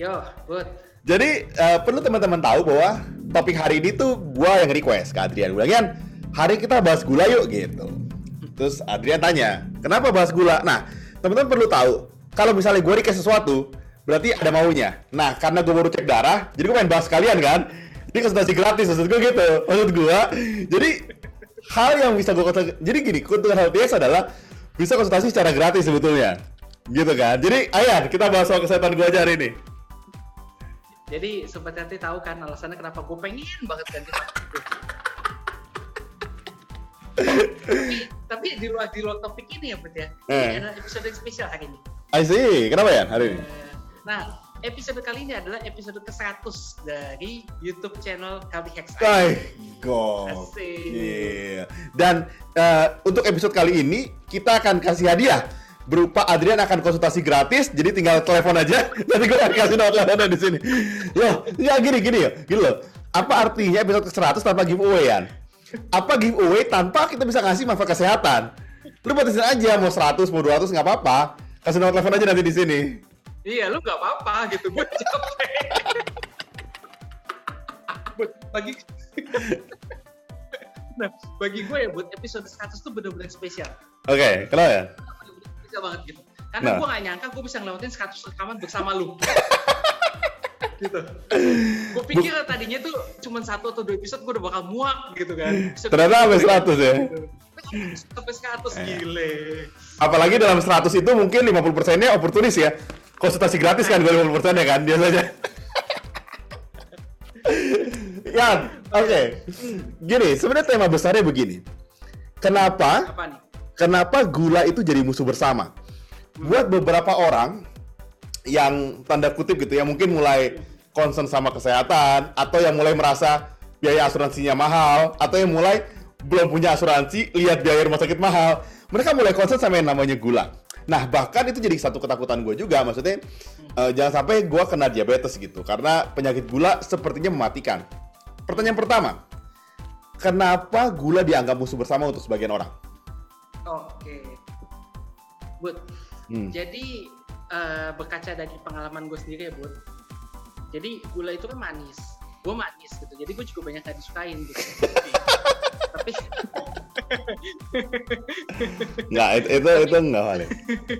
Yo, good. Jadi uh, perlu teman-teman tahu bahwa topik hari ini tuh gua yang request ke Adrian. Gue bilang, hari kita bahas gula yuk gitu. Terus Adrian tanya, kenapa bahas gula? Nah, teman-teman perlu tahu, kalau misalnya gue request sesuatu, berarti ada maunya. Nah, karena gue baru cek darah, jadi gue pengen bahas kalian kan. Ini konsultasi gratis, maksud gue gitu. Maksud gue, jadi hal yang bisa gue konsultasi, jadi gini, keuntungan HLTS adalah bisa konsultasi secara gratis sebetulnya. Gitu kan. Jadi, Ayan, kita bahas soal kesehatan gue aja hari ini. Jadi sobat hati tahu kan alasannya kenapa gue pengen banget ganti tapi, tapi di luar di luar topik ini ya Bud ya. Eh. Ini adalah episode yang spesial hari ini. I see. Kenapa ya hari ini? Eh, nah, episode kali ini adalah episode ke-100 dari YouTube channel Kalbi Hex. God. Yeah. Dan uh, untuk episode kali ini kita akan kasih hadiah berupa Adrian akan konsultasi gratis, jadi tinggal telepon aja, nanti gue akan kasih nomor teleponnya di sini. Loh, ya gini gini ya, gini loh. Apa artinya episode ke 100 tanpa giveaway ya? Apa giveaway tanpa kita bisa ngasih manfaat kesehatan? Lu batasin aja mau 100, mau 200 nggak apa-apa. Kasih nomor telepon aja nanti di sini. Iya, lu nggak apa-apa gitu. Gue capek. bagi Nah, bagi gue ya buat episode 100 tuh benar-benar spesial. Oke, okay, kenapa ya? Spesial banget gitu. Karena nah. gue gak nyangka gue bisa ngelewatin 100 rekaman bersama lu. Gitu. Gue pikir tadinya tuh cuma satu atau dua episode gue udah bakal muak gitu kan. Episode ternyata sampai 100 ya. sampai 100 gile. Apalagi dalam 100 itu mungkin 50 persennya oportunis ya. Konsultasi gratis kan gue 50 persennya kan biasanya. Ya oke. Okay. gini sebenarnya tema besarnya begini. Kenapa Apa nih? Kenapa gula itu jadi musuh bersama? Buat beberapa orang yang tanda kutip gitu ya mungkin mulai concern sama kesehatan atau yang mulai merasa biaya asuransinya mahal atau yang mulai belum punya asuransi lihat biaya rumah sakit mahal mereka mulai concern sama yang namanya gula. Nah bahkan itu jadi satu ketakutan gue juga maksudnya uh, jangan sampai gue kena diabetes gitu karena penyakit gula sepertinya mematikan. Pertanyaan pertama kenapa gula dianggap musuh bersama untuk sebagian orang Oke. Bud. Hmm. Jadi uh, berkaca dari pengalaman gue sendiri ya, Bud. Jadi gula itu kan manis. Gue manis gitu. Jadi gue juga banyak gak disukain gitu. Tapi nggak itu itu itu nggak kali.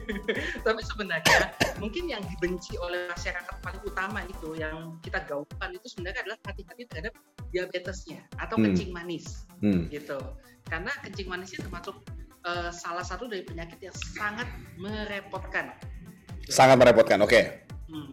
Tapi sebenarnya mungkin yang dibenci oleh masyarakat paling utama itu yang kita gaungkan itu sebenarnya adalah hati-hati terhadap diabetesnya atau hmm. kencing manis hmm. gitu. Karena kencing manisnya termasuk uh, salah satu dari penyakit yang sangat merepotkan. Sangat merepotkan, oke. Okay. Hmm.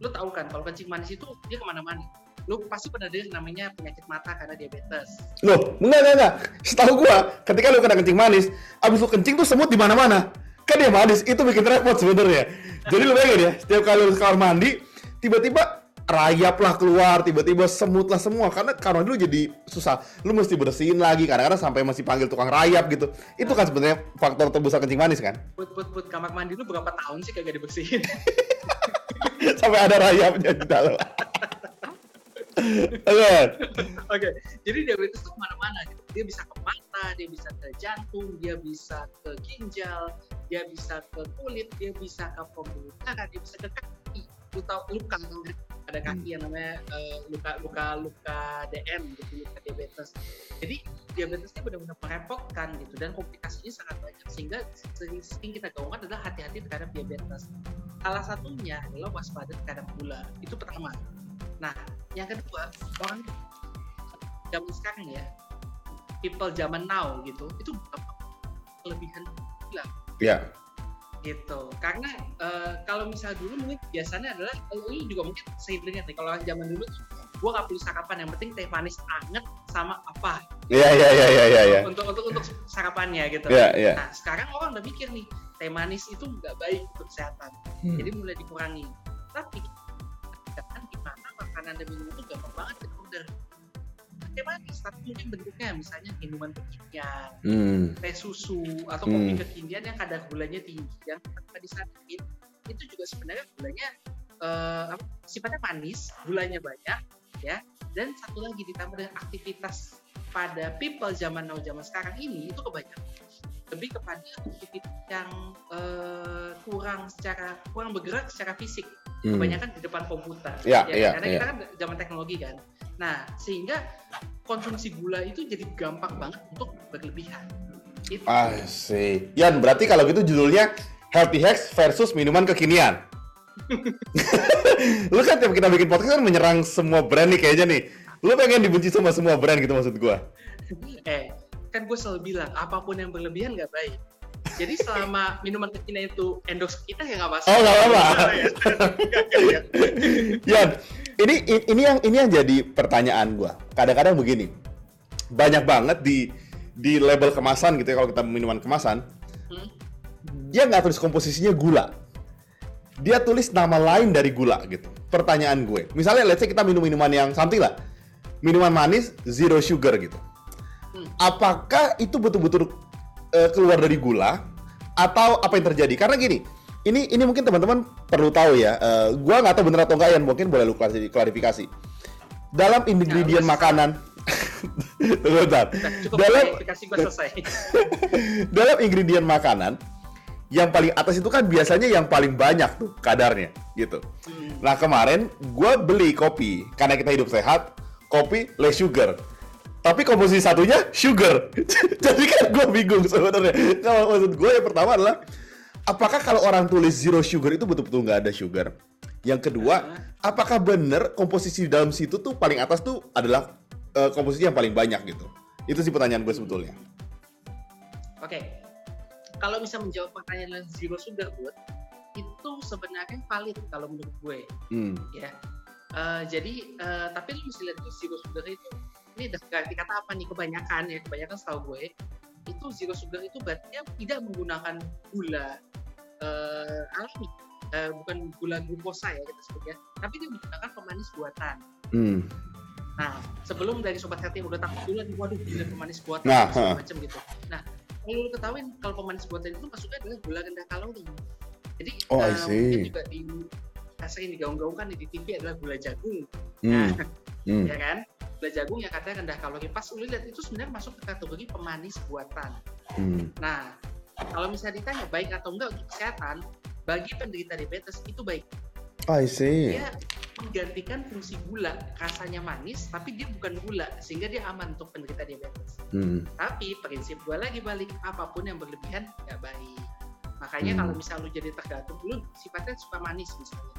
Lu tahu kan kalau kencing manis itu dia ke mana-mana. Lu pasti pernah dengar namanya penyakit mata karena diabetes. Loh, enggak enggak enggak. Setahu gua, ketika lu kena kencing manis, abis lu kencing tuh semut di mana-mana. Kan dia manis, itu bikin repot sebenarnya. Jadi lu bayangin ya, setiap kali lu kamar mandi, tiba-tiba rayap lah keluar tiba-tiba semut lah semua karena karena dulu jadi susah lu mesti bersihin lagi kadang-kadang sampai masih panggil tukang rayap gitu itu kan sebenarnya faktor terbesar kencing manis kan put put put kamar mandi lu berapa tahun sih kagak dibersihin sampai ada rayapnya di dalam Oke. Oke. Jadi diabetes itu ke mana-mana. Gitu. Dia bisa ke mata, dia bisa ke jantung, dia bisa ke ginjal, dia bisa ke kulit, dia bisa ke pembuluh darah, dia bisa ke kaki. Lu tahu luka ada kaki hmm. yang namanya uh, luka luka luka DM gitu luka diabetes. Jadi diabetesnya benar-benar merepotkan gitu dan komplikasinya sangat banyak. Sehingga sering, kita gaungkan adalah hati-hati terhadap diabetes. Salah satunya adalah waspada terhadap gula. Itu pertama. Nah yang kedua orang zaman sekarang ya people zaman now gitu itu kelebihan gula. Ya gitu. Karena uh, kalau misal dulu mungkin biasanya adalah lu juga mungkin sering dengar nih. Kalau zaman dulu gue gak perlu sarapan yang penting teh manis anget sama apa. Iya iya iya iya iya ya. untuk untuk untuk sarapannya gitu. Yeah, yeah. nah sekarang orang udah mikir nih teh manis itu nggak baik untuk kesehatan. Hmm. jadi mulai dikurangi. Tapi kan gimana makanan dan minum itu gampang banget order teh manis tapi mungkin bentuknya misalnya minuman kekinian hmm. teh susu atau hmm. kopi kekinian yang kadar gulanya tinggi yang tanpa disaring itu juga sebenarnya gulanya uh, sifatnya manis gulanya banyak ya dan satu lagi ditambah dengan aktivitas pada people zaman now zaman sekarang ini itu kebanyakan lebih kepada aktivitas yang uh, kurang secara kurang bergerak secara fisik hmm. kebanyakan di depan komputer ya, ya, ya karena ya. kita kan zaman teknologi kan nah sehingga konsumsi gula itu jadi gampang banget untuk berlebihan itu. I see. Yan, berarti kalau gitu judulnya Healthy Hacks versus minuman kekinian. lu kan tiap kita bikin podcast kan menyerang semua brand nih kayaknya nih. Lu pengen dibenci sama semua brand gitu maksud gua. Eh, kan gue selalu bilang apa pun yang berlebihan nggak baik. Jadi selama minuman kekinian itu endorse kita ya nggak masalah. Oh nggak apa-apa. Yan, ini ini yang ini yang jadi pertanyaan gua. Kadang-kadang begini, banyak banget di di label kemasan gitu ya kalau kita minuman kemasan, hmm? dia nggak tulis komposisinya gula. Dia tulis nama lain dari gula gitu. Pertanyaan gue, misalnya let's say kita minum minuman yang something lah, minuman manis zero sugar gitu. Hmm. Apakah itu betul-betul uh, keluar dari gula atau apa yang terjadi? Karena gini, ini ini mungkin teman-teman perlu tahu ya. Uh, gua nggak tahu benar atau enggak ya, mungkin boleh lu klarifikasi. Dalam ingredient nah, makanan, Tunggu bentar. dalam dalam ingredient makanan yang paling atas itu kan biasanya yang paling banyak tuh kadarnya gitu. Hmm. Nah kemarin gue beli kopi karena kita hidup sehat, kopi less sugar. Tapi komposisi satunya sugar. Jadi kan gue bingung sebenarnya. Kalau maksud gue yang pertama adalah apakah kalau orang tulis zero sugar itu betul-betul nggak ada sugar? Yang kedua, apakah benar komposisi dalam situ tuh paling atas tuh adalah uh, komposisi yang paling banyak gitu? Itu sih pertanyaan gue sebetulnya. Oke, okay. kalau bisa menjawab pertanyaan zero sugar buat itu sebenarnya valid kalau menurut gue, hmm. ya. Uh, jadi uh, tapi lu mesti lihat tuh zero sugar itu ini udah ganti kata apa nih kebanyakan ya kebanyakan setahu gue itu zero sugar itu berarti tidak menggunakan gula uh, alami uh, bukan gula glukosa ya kita sebutnya tapi dia menggunakan pemanis buatan hmm. Nah, sebelum dari sobat hati udah takut dulu nih, waduh gula pemanis buatan nah, macam gitu. Nah, kalau lu ketahuin kalau pemanis buatan itu masuknya adalah gula rendah kalori. Jadi oh, uh, mungkin juga di sering digaung-gaungkan di TV adalah gula jagung. Hmm. Nah, hmm. ya kan? Gula jagung yang katanya rendah kalori. Pas lu lihat itu sebenarnya masuk ke kategori pemanis buatan. Hmm. Nah, kalau misalnya ditanya baik atau enggak untuk kesehatan, bagi penderita diabetes itu baik. I see. Dia menggantikan fungsi gula rasanya manis tapi dia bukan gula sehingga dia aman untuk penderita diabetes hmm. tapi prinsip gue lagi balik apa pun yang berlebihan nggak baik makanya hmm. kalau misal lu jadi tergantung lu sifatnya suka manis misalnya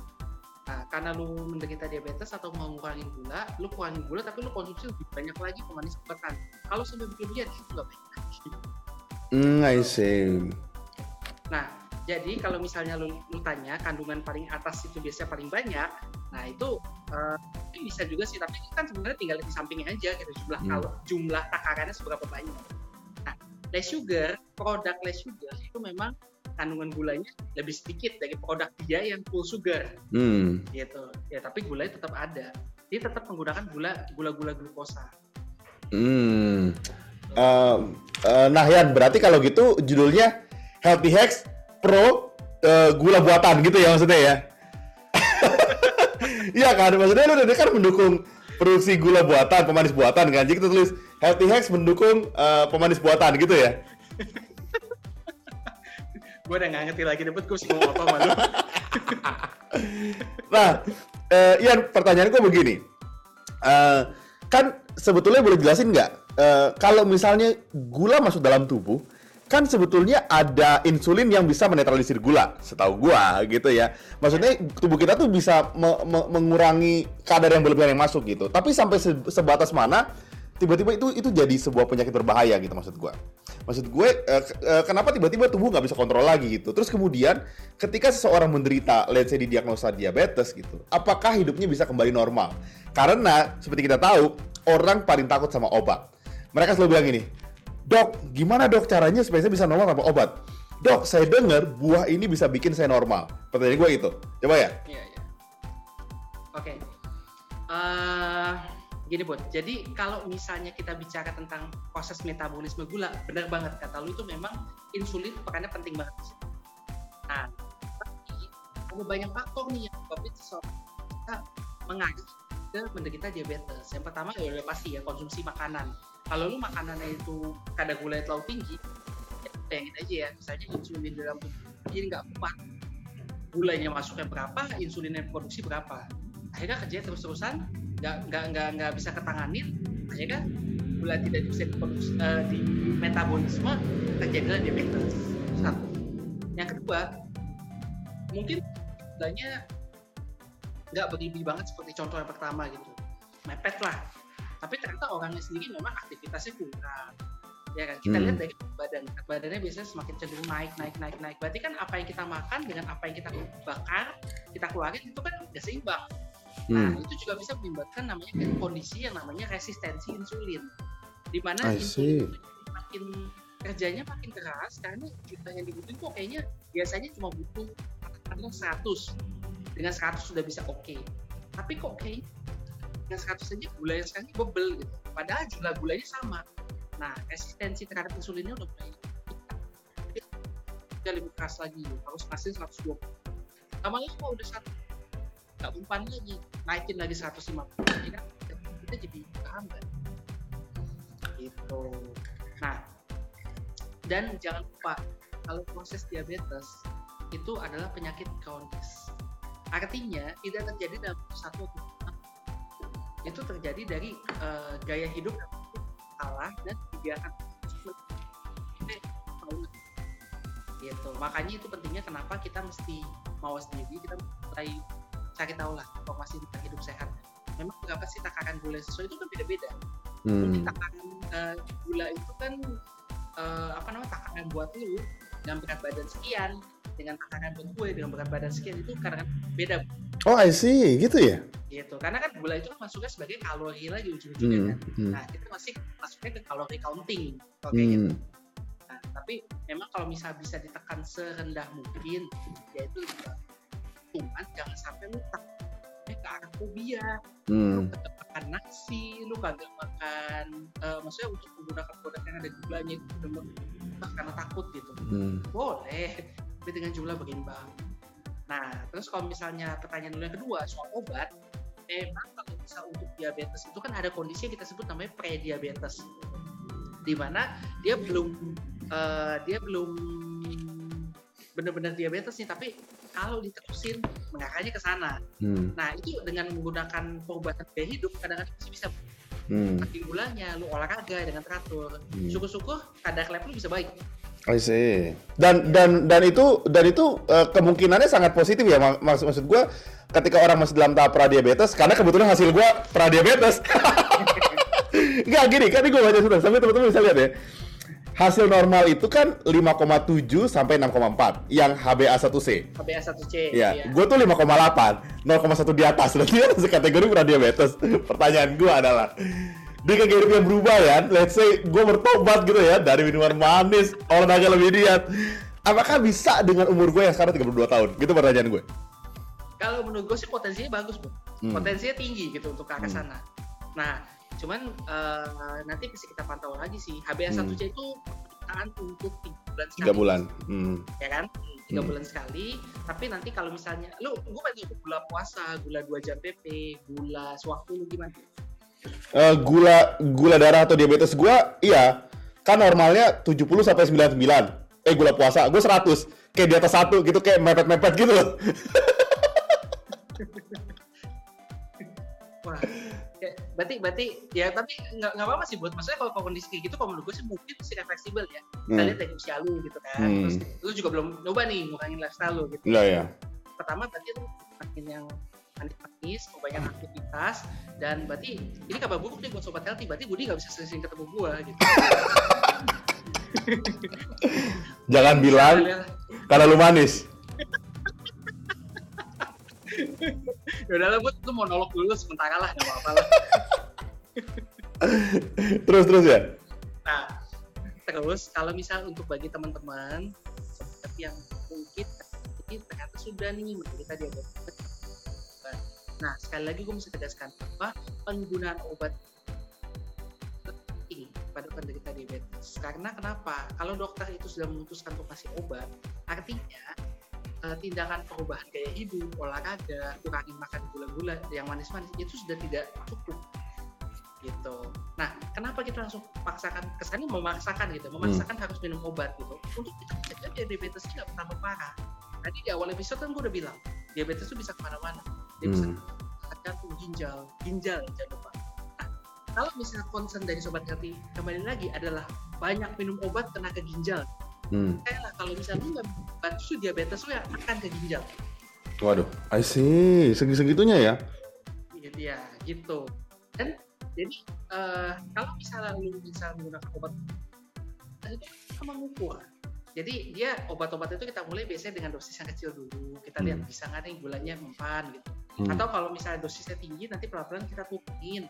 nah, karena lu menderita diabetes atau mau ngurangin gula lu kurangin gula tapi lu konsumsi lebih banyak lagi pemanis buatan kalau sudah berlebihan itu nggak baik Hmm, I see. Nah, jadi kalau misalnya lu, lu tanya kandungan paling atas itu biasanya paling banyak, nah itu uh, bisa juga sih. Tapi kan sebenarnya tinggal di sampingnya aja gitu jumlah hmm. kalau jumlah takarannya seberapa banyak. Nah, less sugar, produk less sugar itu memang kandungan gulanya lebih sedikit dari produk dia yang full sugar. Hmm. Gitu. Ya tapi gulanya tetap ada. Dia tetap menggunakan gula gula-gula glukosa. Hmm. Uh, uh, nah Yan, berarti kalau gitu judulnya Healthy Hacks pro uh, gula buatan gitu ya maksudnya ya. Iya kan, maksudnya lu udah kan mendukung produksi gula buatan, pemanis buatan kan. Jadi kita tulis Healthy Hacks mendukung uh, pemanis buatan gitu ya. Gue udah nggak ngerti lagi debut gue mau apa malu. nah, uh, Ian pertanyaan gue begini. Uh, kan sebetulnya boleh jelasin nggak uh, kalau misalnya gula masuk dalam tubuh kan sebetulnya ada insulin yang bisa menetralisir gula, setahu gua gitu ya. Maksudnya tubuh kita tuh bisa me me mengurangi kadar yang berlebihan yang masuk gitu. Tapi sampai se sebatas mana tiba-tiba itu itu jadi sebuah penyakit berbahaya gitu maksud gua. Maksud gue uh, uh, kenapa tiba-tiba tubuh nggak bisa kontrol lagi gitu. Terus kemudian ketika seseorang menderita let's say diagnosa diabetes gitu, apakah hidupnya bisa kembali normal? Karena seperti kita tahu, orang paling takut sama obat. Mereka selalu bilang ini, Dok, gimana dok caranya supaya saya bisa normal tanpa obat? Dok, saya dengar buah ini bisa bikin saya normal. Pertanyaan gue itu. Coba ya. Iya, iya. Oke. Okay. Uh, eh, gini buat. Jadi kalau misalnya kita bicara tentang proses metabolisme gula, benar banget kata lu itu memang insulin perannya penting banget. Nah, tapi ada banyak faktor nih yang menyebabkan seseorang kita mengajak ke menderita diabetes. Yang pertama ya pasti ya konsumsi makanan kalau lu makanannya itu kadar gula terlalu tinggi bayangin aja ya misalnya insulin dalam tubuh jadi nggak kuat gulanya masuknya berapa insulin yang produksi berapa akhirnya kerja terus-terusan nggak nggak nggak nggak bisa ketanganin akhirnya gula tidak bisa diproduksi uh, di metabolisme terjadilah diabetes. Satu. Yang kedua mungkin gulanya nggak berlebih banget seperti contoh yang pertama gitu. Mepet lah. Tapi ternyata orangnya sendiri memang aktivitasnya kurang. Ya kan? Kita hmm. lihat dari badan. Badannya biasanya semakin cenderung naik naik naik naik. Berarti kan apa yang kita makan dengan apa yang kita bakar kita keluarin itu kan nggak seimbang nah hmm. itu juga bisa menyebabkan namanya kondisi yang namanya resistensi insulin. Di mana insulin makin kerjanya makin keras karena kita yang dibutuhin kok kayaknya biasanya cuma butuh katakanlah 100 dengan 100 sudah bisa oke. Okay. tapi kok kayaknya dengan 100 saja gulanya sekarang bebel gitu. Padahal jumlah gulanya sama. Nah, resistensi terhadap insulinnya udah mulai dia lebih keras lagi harus kasih 120 lama-lama udah satu nggak umpan lagi naikin lagi 150 jadi kita jadi kehambat gitu. Nah dan jangan lupa kalau proses diabetes itu adalah penyakit kronis. Artinya tidak terjadi dalam satu itu terjadi dari uh, gaya hidup salah dan dibiarkan gitu. Makanya itu pentingnya kenapa kita mesti mau sendiri kita mulai cari tahu lah informasi tentang hidup sehat memang berapa sih takaran gula sesuai itu kan beda-beda hmm. takaran uh, gula itu kan uh, apa namanya takaran buat lu dengan berat badan sekian dengan takaran buat gue dengan berat badan sekian itu kadang beda oh I see gitu ya gitu karena kan gula itu kan masuknya sebagai kalori lagi ujung-ujungnya hmm, kan hmm. nah kita masih masuknya ke kalori counting kalau kayak gitu. hmm. gitu nah, tapi memang kalau misal bisa ditekan serendah mungkin yaitu cuman jangan sampai lu tak ke arah fobia. Hmm. lu kagak makan nasi lu kagak makan uh, maksudnya untuk menggunakan produk yang ada gulanya itu benar karena takut gitu. Hmm. boleh tapi dengan jumlah berimbang Nah, terus kalau misalnya pertanyaan dulu yang kedua soal obat, memang kalau bisa untuk diabetes itu kan ada kondisi yang kita sebut namanya pre-diabetes. Di mana dia belum uh, dia belum benar-benar diabetes nih tapi kalau diterusin mengarahnya ke sana. Hmm. Nah itu dengan menggunakan pengobatan gaya hidup kadang-kadang masih bisa hmm. gulanya, lu olahraga dengan teratur. Hmm. Syukur-syukur kadar lab lu bisa baik. I see. Dan dan dan itu dan itu uh, kemungkinannya sangat positif ya maksud maksud gue ketika orang masih dalam tahap pradiabetes karena kebetulan hasil gue pradiabetes. Enggak gini, kan gue baca sudah sampai teman-teman bisa lihat ya. Hasil normal itu kan 5,7 sampai 6,4 yang HbA1c. HbA1c. Ya, iya. gue tuh 5,8, 0,1 di atas. Berarti kan kategori pradiabetes. Pertanyaan gue adalah di yang berubah ya let's say gue bertobat gitu ya dari minuman manis olahraga lebih diet apakah bisa dengan umur gue yang sekarang 32 tahun gitu pertanyaan gue kalau menurut gue sih potensinya bagus bu hmm. potensinya tinggi gitu untuk ke arah hmm. sana nah cuman uh, nanti bisa kita pantau lagi sih. HbA1c hmm. itu tahan untuk tiga bulan sekali. Tiga bulan. Hmm. ya kan? Tiga hmm. bulan sekali. Tapi nanti kalau misalnya lu gue pengen gula puasa gula dua jam pp gula sewaktu lu gimana? Uh, gula gula darah atau diabetes gua iya. Kan normalnya 70 sampai 99 eh gula puasa gue 100 kayak di atas satu gitu kayak mepet-mepet gitu loh. Wah, berarti berarti ya tapi nggak nggak apa-apa sih buat maksudnya kalau kondisi kayak gitu kalau menurut gue sih mungkin sih fleksibel ya kita hmm. lihat dari usia lu gitu kan hmm. terus lu juga belum nyoba nih ngurangin lifestyle lu gitu Iya, ya. pertama berarti lu makin yang manis-manis, mau banyak aktivitas, dan berarti ini kabar buruk nih buat sobat healthy, berarti Budi nggak bisa sering ketemu gua gitu. Jangan bilang karena lu manis. Ya udahlah buat lu mau nolok dulu sementara lah nggak apa-apa lah. terus terus ya. Nah, terus kalau misal untuk bagi teman-teman yang mungkin ternyata sudah nih menderita diabetes Nah, sekali lagi gue mesti tegaskan bahwa penggunaan obat penting pada penderita diabetes. Karena kenapa? Kalau dokter itu sudah memutuskan untuk kasih obat, artinya uh, tindakan perubahan gaya hidup, olahraga, kurangi makan gula-gula yang manis-manis itu sudah tidak cukup. gitu. Nah, kenapa kita langsung paksakan kesannya memaksakan gitu, memaksakan hmm. harus minum obat gitu. Untuk kita mencegah diabetes tidak pertama parah. Tadi di awal episode kan gue udah bilang, diabetes itu bisa ke mana-mana. Dia hmm. bisa jantung, ginjal, ginjal jangan lupa. Nah, kalau misalnya concern dari sobat healthy kembali lagi adalah banyak minum obat kena ke ginjal. Hmm. Lah kalau misalnya nggak bantu diabetes lu ya akan ke ginjal. Waduh, I see. Segi-segitunya ya? Iya, ya, gitu. Dan jadi uh, kalau misalnya lu bisa menggunakan obat itu sama mengukur jadi dia obat-obat itu kita mulai biasanya dengan dosis yang kecil dulu kita lihat hmm. bisa nggak nih gulanya mempan gitu hmm. atau kalau misalnya dosisnya tinggi nanti pelan-pelan kita turunin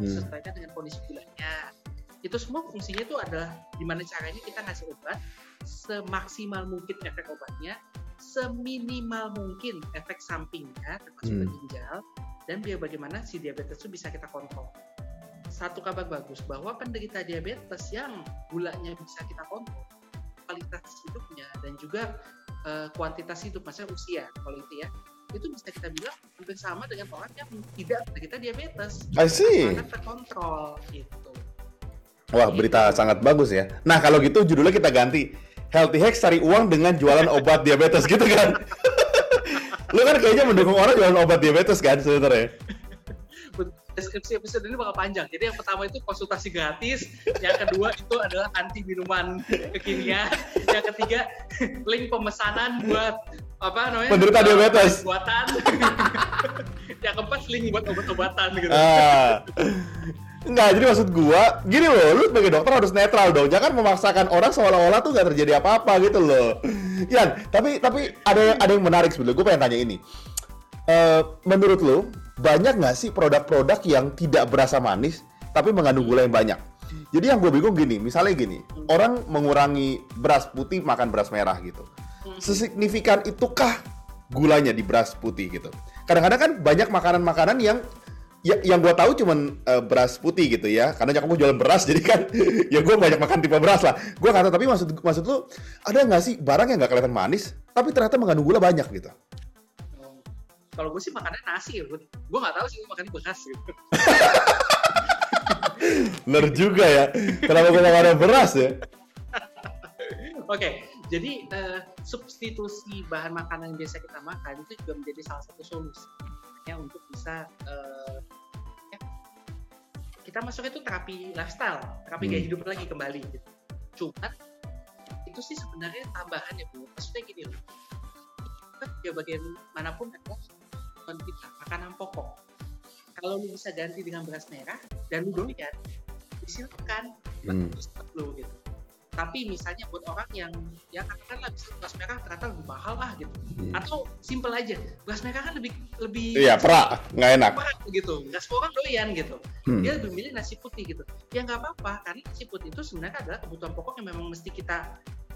hmm. sesuaikan dengan kondisi gulanya itu semua fungsinya itu adalah gimana caranya kita ngasih obat semaksimal mungkin efek obatnya seminimal mungkin efek sampingnya termasuk hmm. ginjal dan biar bagaimana si diabetes itu bisa kita kontrol satu kabar bagus bahwa penderita diabetes yang gulanya bisa kita kontrol, kualitas hidupnya dan juga uh, kuantitas hidup, maksudnya usia kalau itu ya, itu bisa kita bilang hampir sama dengan orang yang tidak menderita diabetes. I see. Sangat terkontrol gitu. Wah, berita sangat bagus ya. Nah, kalau gitu judulnya kita ganti Healthy Hacks cari uang dengan jualan obat diabetes gitu kan. Lu kan kayaknya mendukung orang jualan obat diabetes kan sebenarnya deskripsi episode ini bakal panjang. Jadi yang pertama itu konsultasi gratis, yang kedua itu adalah anti minuman kekinian, yang ketiga link pemesanan buat apa namanya? Penderita diabetes. Buatan. yang keempat link buat obat-obatan gitu. Ah. Enggak, jadi maksud gua, gini loh, lu sebagai dokter harus netral dong. Jangan memaksakan orang seolah-olah tuh gak terjadi apa-apa gitu loh. Yan, tapi tapi ada ada yang menarik sebetulnya. Gue pengen tanya ini. Uh, menurut lu, banyak nggak sih produk-produk yang tidak berasa manis tapi mengandung gula yang banyak? Jadi yang gue bingung gini, misalnya gini, orang mengurangi beras putih makan beras merah gitu. Hmm. Sesignifikan itukah gulanya di beras putih gitu? Kadang-kadang kan banyak makanan-makanan yang ya, yang gue tahu cuman uh, beras putih gitu ya. Karena kamu jualan beras jadi kan ya gue banyak makan tipe beras lah. Gue kata tapi maksud maksud lu ada nggak sih barang yang nggak kelihatan manis tapi ternyata mengandung gula banyak gitu? Kalau gue sih makannya nasi ya gue gue nggak tahu sih gue makannya beras gitu. Bener juga ya. Kenapa gue makannya beras ya? Oke okay, jadi uh, substitusi bahan makanan yang biasa kita makan itu juga menjadi salah satu solusi ya untuk bisa uh, kita masuk itu terapi lifestyle terapi hmm. gaya hidup lagi kembali gitu. Cuma itu sih sebenarnya tambahan ya bu. Maksudnya gini loh. Ya bagaimanapun adalah kebutuhan kita makanan pokok. Kalau lu bisa ganti dengan beras merah dan lu doyan disilakan hmm. lu gitu tapi misalnya buat orang yang ya katakanlah bisa beras merah ternyata lebih mahal lah gitu hmm. atau simple aja beras merah kan lebih lebih iya perak nggak enak perak gitu nggak semua orang doyan gitu hmm. dia lebih milih nasi putih gitu ya nggak apa-apa karena nasi putih itu sebenarnya adalah kebutuhan pokok yang memang mesti kita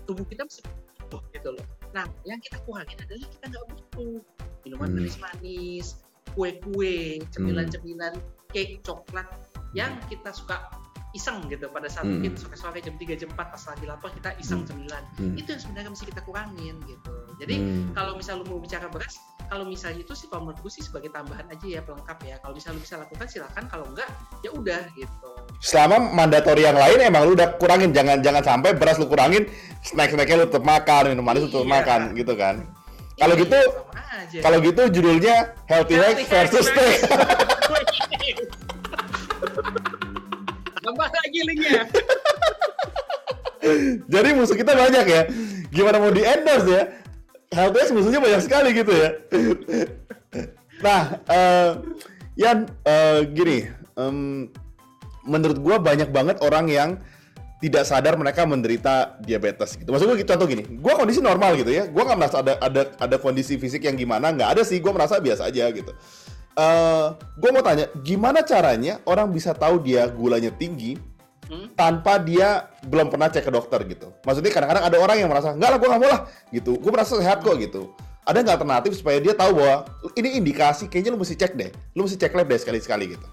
tubuh kita mesti butuh gitu loh nah yang kita kurangin adalah kita nggak butuh minuman hmm. manis-manis, kue-kue, cemilan-cemilan, cake, coklat yang kita suka iseng gitu pada saat hmm. mungkin sore-sore jam 3 jam 4 pas lagi lapar kita iseng hmm. cemilan hmm. itu yang sebenarnya mesti kita kurangin gitu jadi hmm. kalau misal lu mau bicara beras kalau misalnya itu sih kalau menurutku sih sebagai tambahan aja ya pelengkap ya kalau misalnya lu bisa lakukan silakan kalau enggak ya udah gitu selama mandatori yang lain emang lu udah kurangin jangan jangan sampai beras lu kurangin snack snacknya lu tetap makan minum manis lu tetap iya. makan gitu kan kalau gitu, kalau gitu judulnya Healthy, Healthy Hacks versus Steak. Tambah lagi linknya. Jadi musuh kita banyak ya. Gimana mau di endorse ya? Hacks musuhnya banyak sekali gitu ya. nah, uh, Yan, uh, gini, um, menurut gua banyak banget orang yang tidak sadar mereka menderita diabetes gitu. Maksud gue gitu, contoh gini, gue kondisi normal gitu ya, gue nggak merasa ada ada ada kondisi fisik yang gimana, nggak ada sih, gue merasa biasa aja gitu. Uh, eh, gue mau tanya, gimana caranya orang bisa tahu dia gulanya tinggi hmm? tanpa dia belum pernah cek ke dokter gitu? Maksudnya kadang-kadang ada orang yang merasa, nggak lah gue nggak mau lah gitu, gue merasa sehat kok gitu. Ada nggak alternatif supaya dia tahu bahwa ini indikasi, kayaknya lu mesti cek deh, lu mesti cek lab deh sekali-sekali gitu.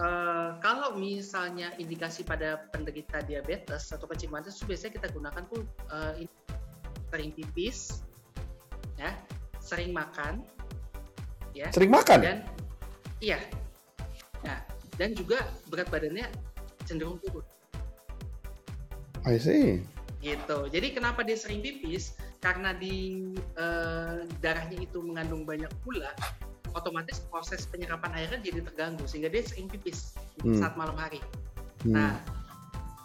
Uh, kalau misalnya indikasi pada penderita diabetes atau kencing manis itu biasanya kita gunakan tuh uh, sering pipis, ya, sering makan, ya. Sering makan? Dan iya. Nah, dan juga berat badannya cenderung turun. I see. Gitu. Jadi kenapa dia sering pipis? Karena di uh, darahnya itu mengandung banyak gula, otomatis proses penyerapan airnya jadi terganggu sehingga dia sering pipis hmm. saat malam hari. Hmm. Nah,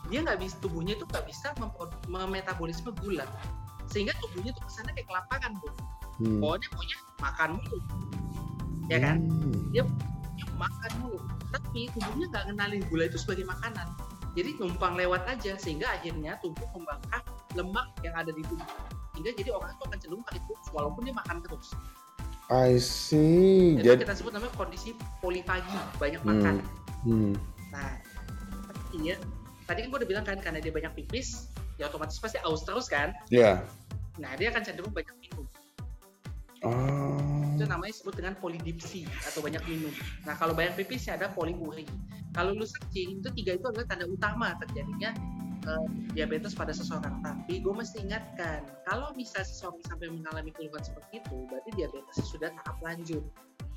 dia nggak bisa tubuhnya itu nggak bisa memetabolisme gula sehingga tubuhnya tuh ke sana kayak kelaparan bu. Hmm. Pokoknya pokoknya makan mulu, ya kan? Hmm. Dia, makan mulu, tapi tubuhnya nggak kenalin gula itu sebagai makanan jadi numpang lewat aja sehingga akhirnya tubuh membakar lemak yang ada di tubuh sehingga jadi orang itu akan cenderung pakai terus walaupun dia makan terus I see. Jadi kita sebut namanya kondisi polifagi, banyak hmm. makan. Hmm. Nah, iya. Tadi kan gue udah bilang kan karena dia banyak pipis, ya otomatis pasti aus terus kan? Iya. Yeah. Nah, dia akan cenderung banyak minum. Oh. Itu namanya disebut dengan polidipsi atau banyak minum. Nah, kalau banyak pipisnya ada poliuri. Kalau lu searching itu tiga itu adalah tanda utama terjadinya uh, diabetes pada seseorang. Tapi gue mesti ingatkan, kalau bisa seseorang sampai mengalami keluhan seperti itu, berarti diabetes sudah tahap lanjut.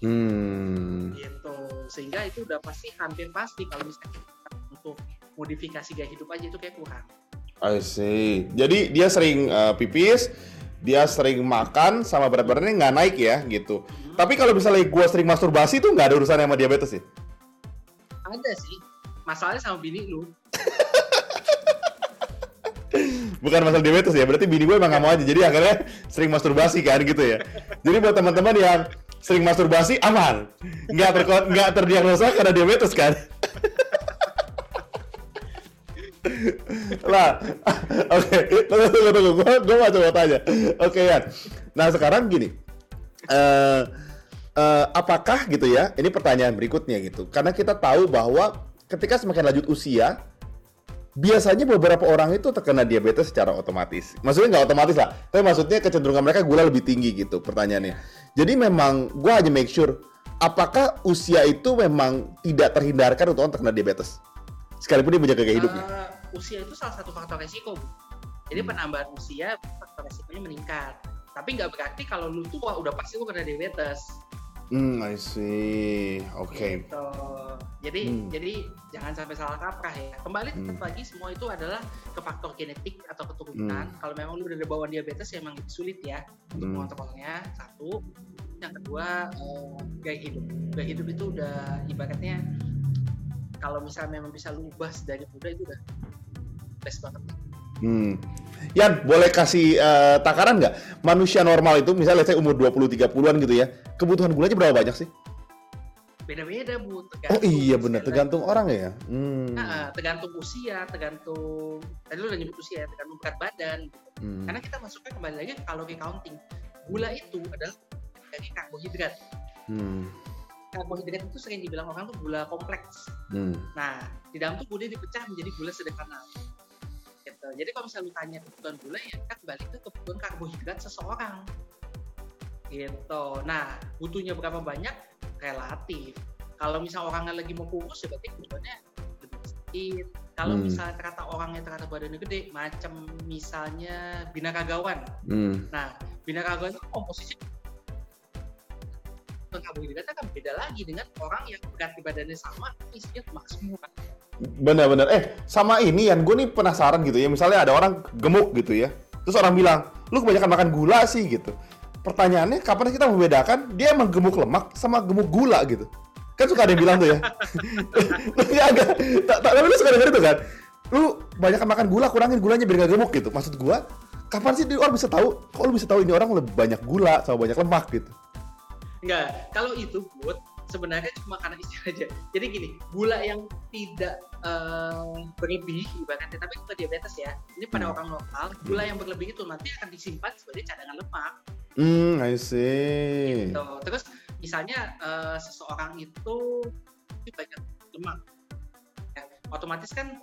Hmm. Gitu. Sehingga itu udah pasti hampir pasti kalau misalnya untuk modifikasi gaya hidup aja itu kayak kurang. I see. Jadi dia sering uh, pipis, dia sering makan sama berat badannya nggak naik ya gitu. Hmm. Tapi kalau misalnya gue sering masturbasi itu nggak ada urusannya sama diabetes ya? ada sih masalahnya sama bini lu bukan masalah diabetes ya berarti bini gue emang gak mau aja jadi akhirnya sering masturbasi kan gitu ya jadi buat teman-teman yang sering masturbasi aman nggak nggak terdiagnosa karena diabetes kan lah oke okay. tunggu tunggu tunggu gue gue mau coba tanya oke okay, ya nah sekarang gini uh, uh, apakah gitu ya? Ini pertanyaan berikutnya gitu. Karena kita tahu bahwa ketika semakin lanjut usia, biasanya beberapa orang itu terkena diabetes secara otomatis. Maksudnya nggak otomatis lah, tapi maksudnya kecenderungan mereka gula lebih tinggi gitu pertanyaannya. Jadi memang gue hanya make sure apakah usia itu memang tidak terhindarkan untuk orang terkena diabetes, sekalipun dia menjaga gaya hidupnya. Uh, usia itu salah satu faktor resiko, Jadi hmm. penambahan usia faktor resikonya meningkat. Tapi nggak berarti kalau lu tua udah pasti lu kena diabetes. Hmm, I see. Oke. Okay. Gitu. Jadi hmm. jadi jangan sampai salah kaprah ya. Kembali tetap hmm. lagi semua itu adalah ke faktor genetik atau keturunan. Hmm. Kalau memang lu udah ada bawaan diabetes ya emang lebih sulit ya untuk hmm. mengontrolnya. Satu. Yang kedua uh, gaya hidup. Gaya hidup itu udah ibaratnya kalau misalnya memang bisa lu ubah dari muda itu udah best banget. Hmm. Yan, boleh kasih uh, takaran nggak? Manusia normal itu misalnya saya umur 20-30an gitu ya, kebutuhan gulanya berapa banyak sih? Beda-beda Bu, tergantung. Oh iya benar, tergantung orang ya. Hmm. Nah, tergantung usia, tergantung tadi lu udah nyebut usia, ya, tergantung berat badan. Hmm. Karena kita masuknya kembali lagi ke kalori counting. Gula itu adalah dari karbohidrat. Hmm. Karbohidrat itu sering dibilang orang tuh gula kompleks. Hmm. Nah, di dalam tubuh dia dipecah menjadi gula sederhana gitu. Jadi kalau misalnya lu tanya kebutuhan gula ya kita kembali ke kebutuhan karbohidrat seseorang. Gitu. Nah, butuhnya berapa banyak relatif. Kalau misalnya orangnya lagi mau kurus ya berarti kebutuhannya lebih sedikit. Kalau hmm. misalnya ternyata orangnya ternyata badannya gede, macam misalnya binaragawan. Hmm. Nah, binaragawan itu komposisi karbohidratnya kan beda lagi dengan orang yang berat di badannya sama, isinya lemak semua. Bener-bener. Eh, sama ini yang gue nih penasaran gitu ya. Misalnya ada orang gemuk gitu ya. Terus orang bilang, lu kebanyakan makan gula sih gitu. Pertanyaannya, kapan kita membedakan dia emang gemuk lemak sama gemuk gula gitu? Kan suka ada yang bilang tuh ya. Agak, tapi lu suka denger itu kan? Lu banyak makan gula, kurangin gulanya biar gak gemuk gitu. Maksud gue, kapan sih orang bisa tahu? Kok lu bisa tahu ini orang lebih banyak gula sama banyak lemak gitu? Enggak, kalau itu buat sebenarnya cuma karena istilah aja. Jadi gini, gula yang tidak uh, berlebih ibaratnya, tapi itu diabetes ya. Ini pada hmm. orang lokal, gula yang berlebih itu nanti akan disimpan sebagai cadangan lemak. Hmm, I see. Gitu. Terus misalnya uh, seseorang itu banyak lemak, ya, otomatis kan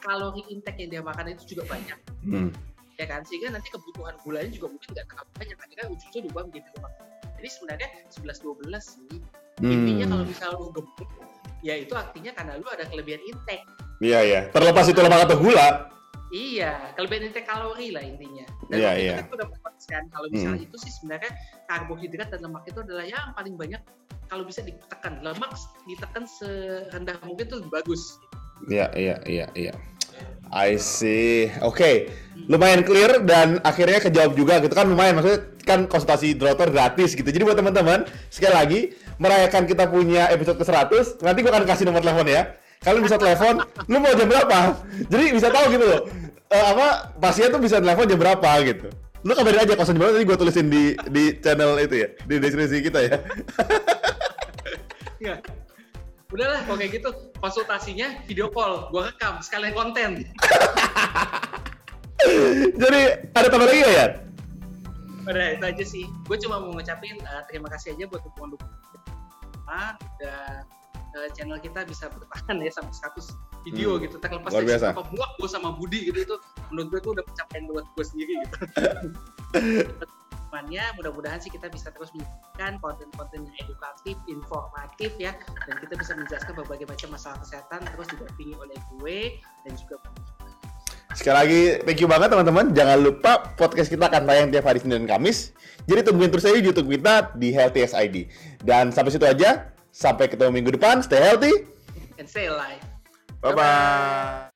kalori intake yang dia makan itu juga banyak. Hmm. Ya kan, sehingga nanti kebutuhan gulanya juga mungkin nggak terlalu banyak. Akhirnya ujungnya diubah menjadi lemak. Jadi sebenarnya 11-12 sih Hmm. Intinya kalau misal lu gemuk, ya itu artinya karena lu ada kelebihan intake. Iya iya. Terlepas itu lemak atau gula. Iya, kelebihan intake kalori lah intinya. Dan iya iya. Kita udah kan kalau misalnya hmm. itu sih sebenarnya karbohidrat dan lemak itu adalah yang paling banyak kalau bisa ditekan lemak ditekan serendah mungkin tuh bagus iya iya iya iya I see. Oke, okay. lumayan clear dan akhirnya kejawab juga gitu kan lumayan maksudnya kan konsultasi dokter gratis gitu. Jadi buat teman-teman sekali lagi merayakan kita punya episode ke-100, nanti gue akan kasih nomor telepon ya. Kalian bisa telepon, lu mau jam berapa? Jadi bisa tahu gitu loh. Uh, apa pasien tuh bisa telepon jam berapa gitu. Lu kabarin aja kosan jam berapa gue tulisin di di channel itu ya, di deskripsi kita ya. Udahlah kalau kayak gitu konsultasinya video call. Gua rekam sekalian konten. Jadi ada tambah lagi ya udah itu aja sih. Gue cuma mau ngucapin uh, terima kasih aja buat dukungan dukungan dan uh, channel kita bisa bertahan ya sampai 100 video hmm. gitu. Terlepas dari apa muak gue sama Budi gitu itu menurut gue tuh udah pencapaian buat gue sendiri gitu temannya mudah-mudahan sih kita bisa terus menyajikan konten-konten yang edukatif, informatif ya dan kita bisa menjelaskan berbagai macam masalah kesehatan terus didampingi oleh gue dan juga Sekali lagi, thank you banget teman-teman. Jangan lupa podcast kita akan tayang tiap hari Senin dan Kamis. Jadi tungguin terus aja YouTube kita di Healthy SID. Dan sampai situ aja. Sampai ketemu minggu depan. Stay healthy. And stay alive. Bye-bye.